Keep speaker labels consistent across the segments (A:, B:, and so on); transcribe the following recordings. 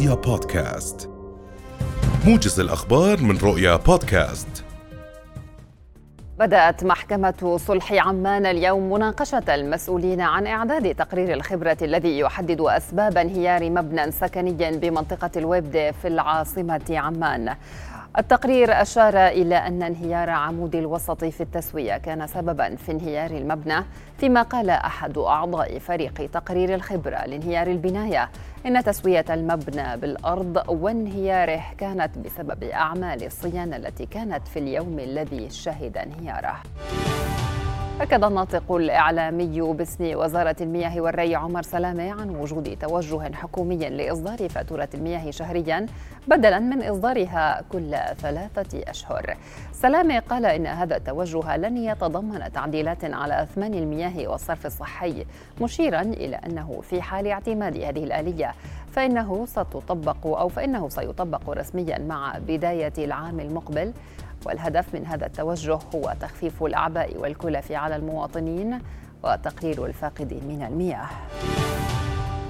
A: رؤيا بودكاست موجز الأخبار من رؤيا بودكاست
B: بدأت محكمة صلح عمان اليوم مناقشة المسؤولين عن إعداد تقرير الخبرة الذي يحدد أسباب انهيار مبنى سكني بمنطقة الويبد في العاصمة عمان. التقرير أشار إلى أن انهيار عمود الوسط في التسوية كان سببا في انهيار المبنى فيما قال أحد أعضاء فريق تقرير الخبرة لانهيار البناية. إن تسوية المبنى بالأرض وانهياره كانت بسبب أعمال الصيانة التي كانت في اليوم الذي شهد انهياره. أكد الناطق الإعلامي باسم وزارة المياه والري عمر سلامة عن وجود توجه حكومي لإصدار فاتورة المياه شهريا بدلا من إصدارها كل ثلاثة أشهر. سلامة قال إن هذا التوجه لن يتضمن تعديلات على أثمان المياه والصرف الصحي مشيرا إلى أنه في حال اعتماد هذه الآلية فإنه ستطبق أو فإنه سيطبق رسميا مع بداية العام المقبل. والهدف من هذا التوجه هو تخفيف الأعباء والكلف على المواطنين وتقليل الفاقد من المياه.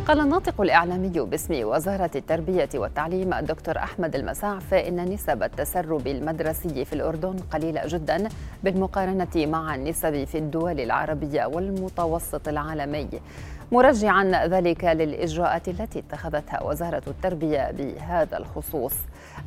B: قال الناطق الإعلامي باسم وزارة التربية والتعليم الدكتور أحمد المساعف إن نسب التسرب المدرسي في الأردن قليلة جدا بالمقارنة مع النسب في الدول العربية والمتوسط العالمي. مرجعا ذلك للإجراءات التي اتخذتها وزارة التربية بهذا الخصوص.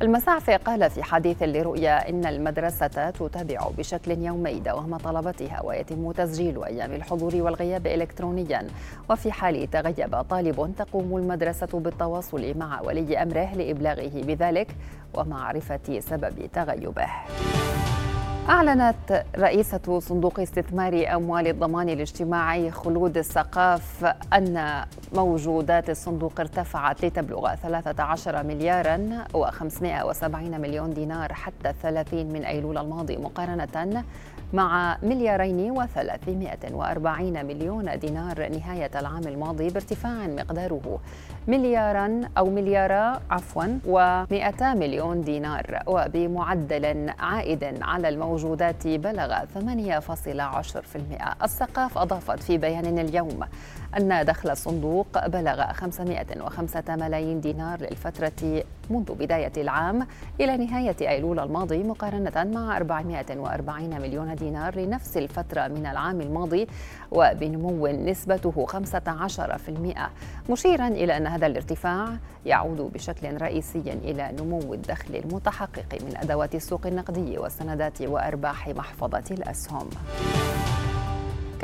B: المساعفة قال في حديث لرؤيا إن المدرسة تتابع بشكل يومي دوام طلبتها ويتم تسجيل أيام الحضور والغياب إلكترونيا وفي حال تغيب طالب تقوم المدرسة بالتواصل مع ولي أمره لإبلاغه بذلك ومعرفة سبب تغيبه. أعلنت رئيسة صندوق استثمار أموال الضمان الاجتماعي خلود السقاف أن موجودات الصندوق ارتفعت لتبلغ 13 مليارا و570 مليون دينار حتى 30 من أيلول الماضي مقارنة مع مليارين وثلاثمائة وأربعين مليون دينار نهاية العام الماضي بارتفاع مقداره. مليارا أو مليارا عفوا و200 مليون دينار. وبمعدل عائد على الموجودات بلغ 8.10% السقاف أضافت في بيان اليوم أن دخل الصندوق بلغ 505 ملايين دينار للفترة منذ بداية العام إلى نهاية أيلول الماضي مقارنة مع 440 مليون دينار لنفس الفترة من العام الماضي وبنمو نسبته 15% مشيرا إلى أن هذا الارتفاع يعود بشكل رئيسي إلى نمو الدخل المتحقق من أدوات السوق النقدي والسندات وأرباح محفظة الأسهم.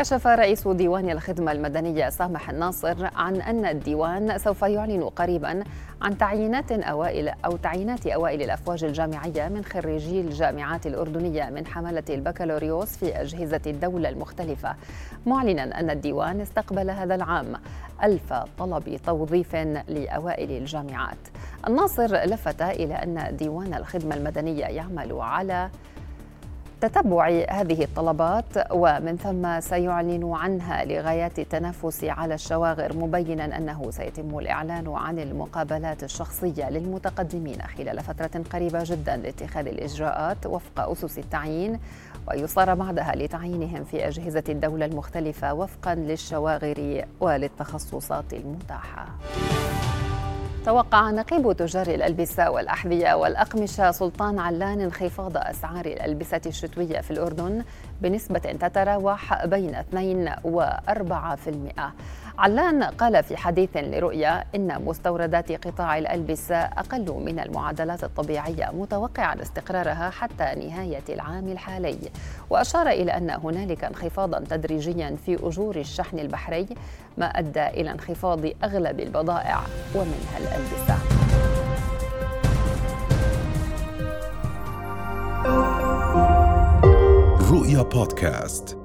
B: كشف رئيس ديوان الخدمة المدنية سامح الناصر عن أن الديوان سوف يعلن قريبا عن تعيينات أوائل أو تعيينات أوائل الأفواج الجامعية من خريجي الجامعات الأردنية من حملة البكالوريوس في أجهزة الدولة المختلفة معلنا أن الديوان استقبل هذا العام ألف طلب توظيف لأوائل الجامعات. الناصر لفت إلى أن ديوان الخدمة المدنية يعمل على تتبع هذه الطلبات ومن ثم سيعلن عنها لغايات التنافس على الشواغر مبينا أنه سيتم الإعلان عن المقابلات الشخصية للمتقدمين خلال فترة قريبة جدا لاتخاذ الإجراءات وفق أسس التعيين ويصار بعدها لتعيينهم في أجهزة الدولة المختلفة وفقا للشواغر وللتخصصات المتاحة. توقع نقيب تجار الألبسة والأحذية والأقمشة سلطان علان انخفاض أسعار الألبسة الشتوية في الأردن بنسبة تتراوح بين 2 و 4%. علان قال في حديث لرؤيا إن مستوردات قطاع الألبسة أقل من المعدلات الطبيعية متوقعا استقرارها حتى نهاية العام الحالي. وأشار إلى أن هنالك انخفاضا تدريجيا في أجور الشحن البحري ما أدى إلى انخفاض أغلب البضائع ومنها الألبسة.
A: رؤيا بودكاست.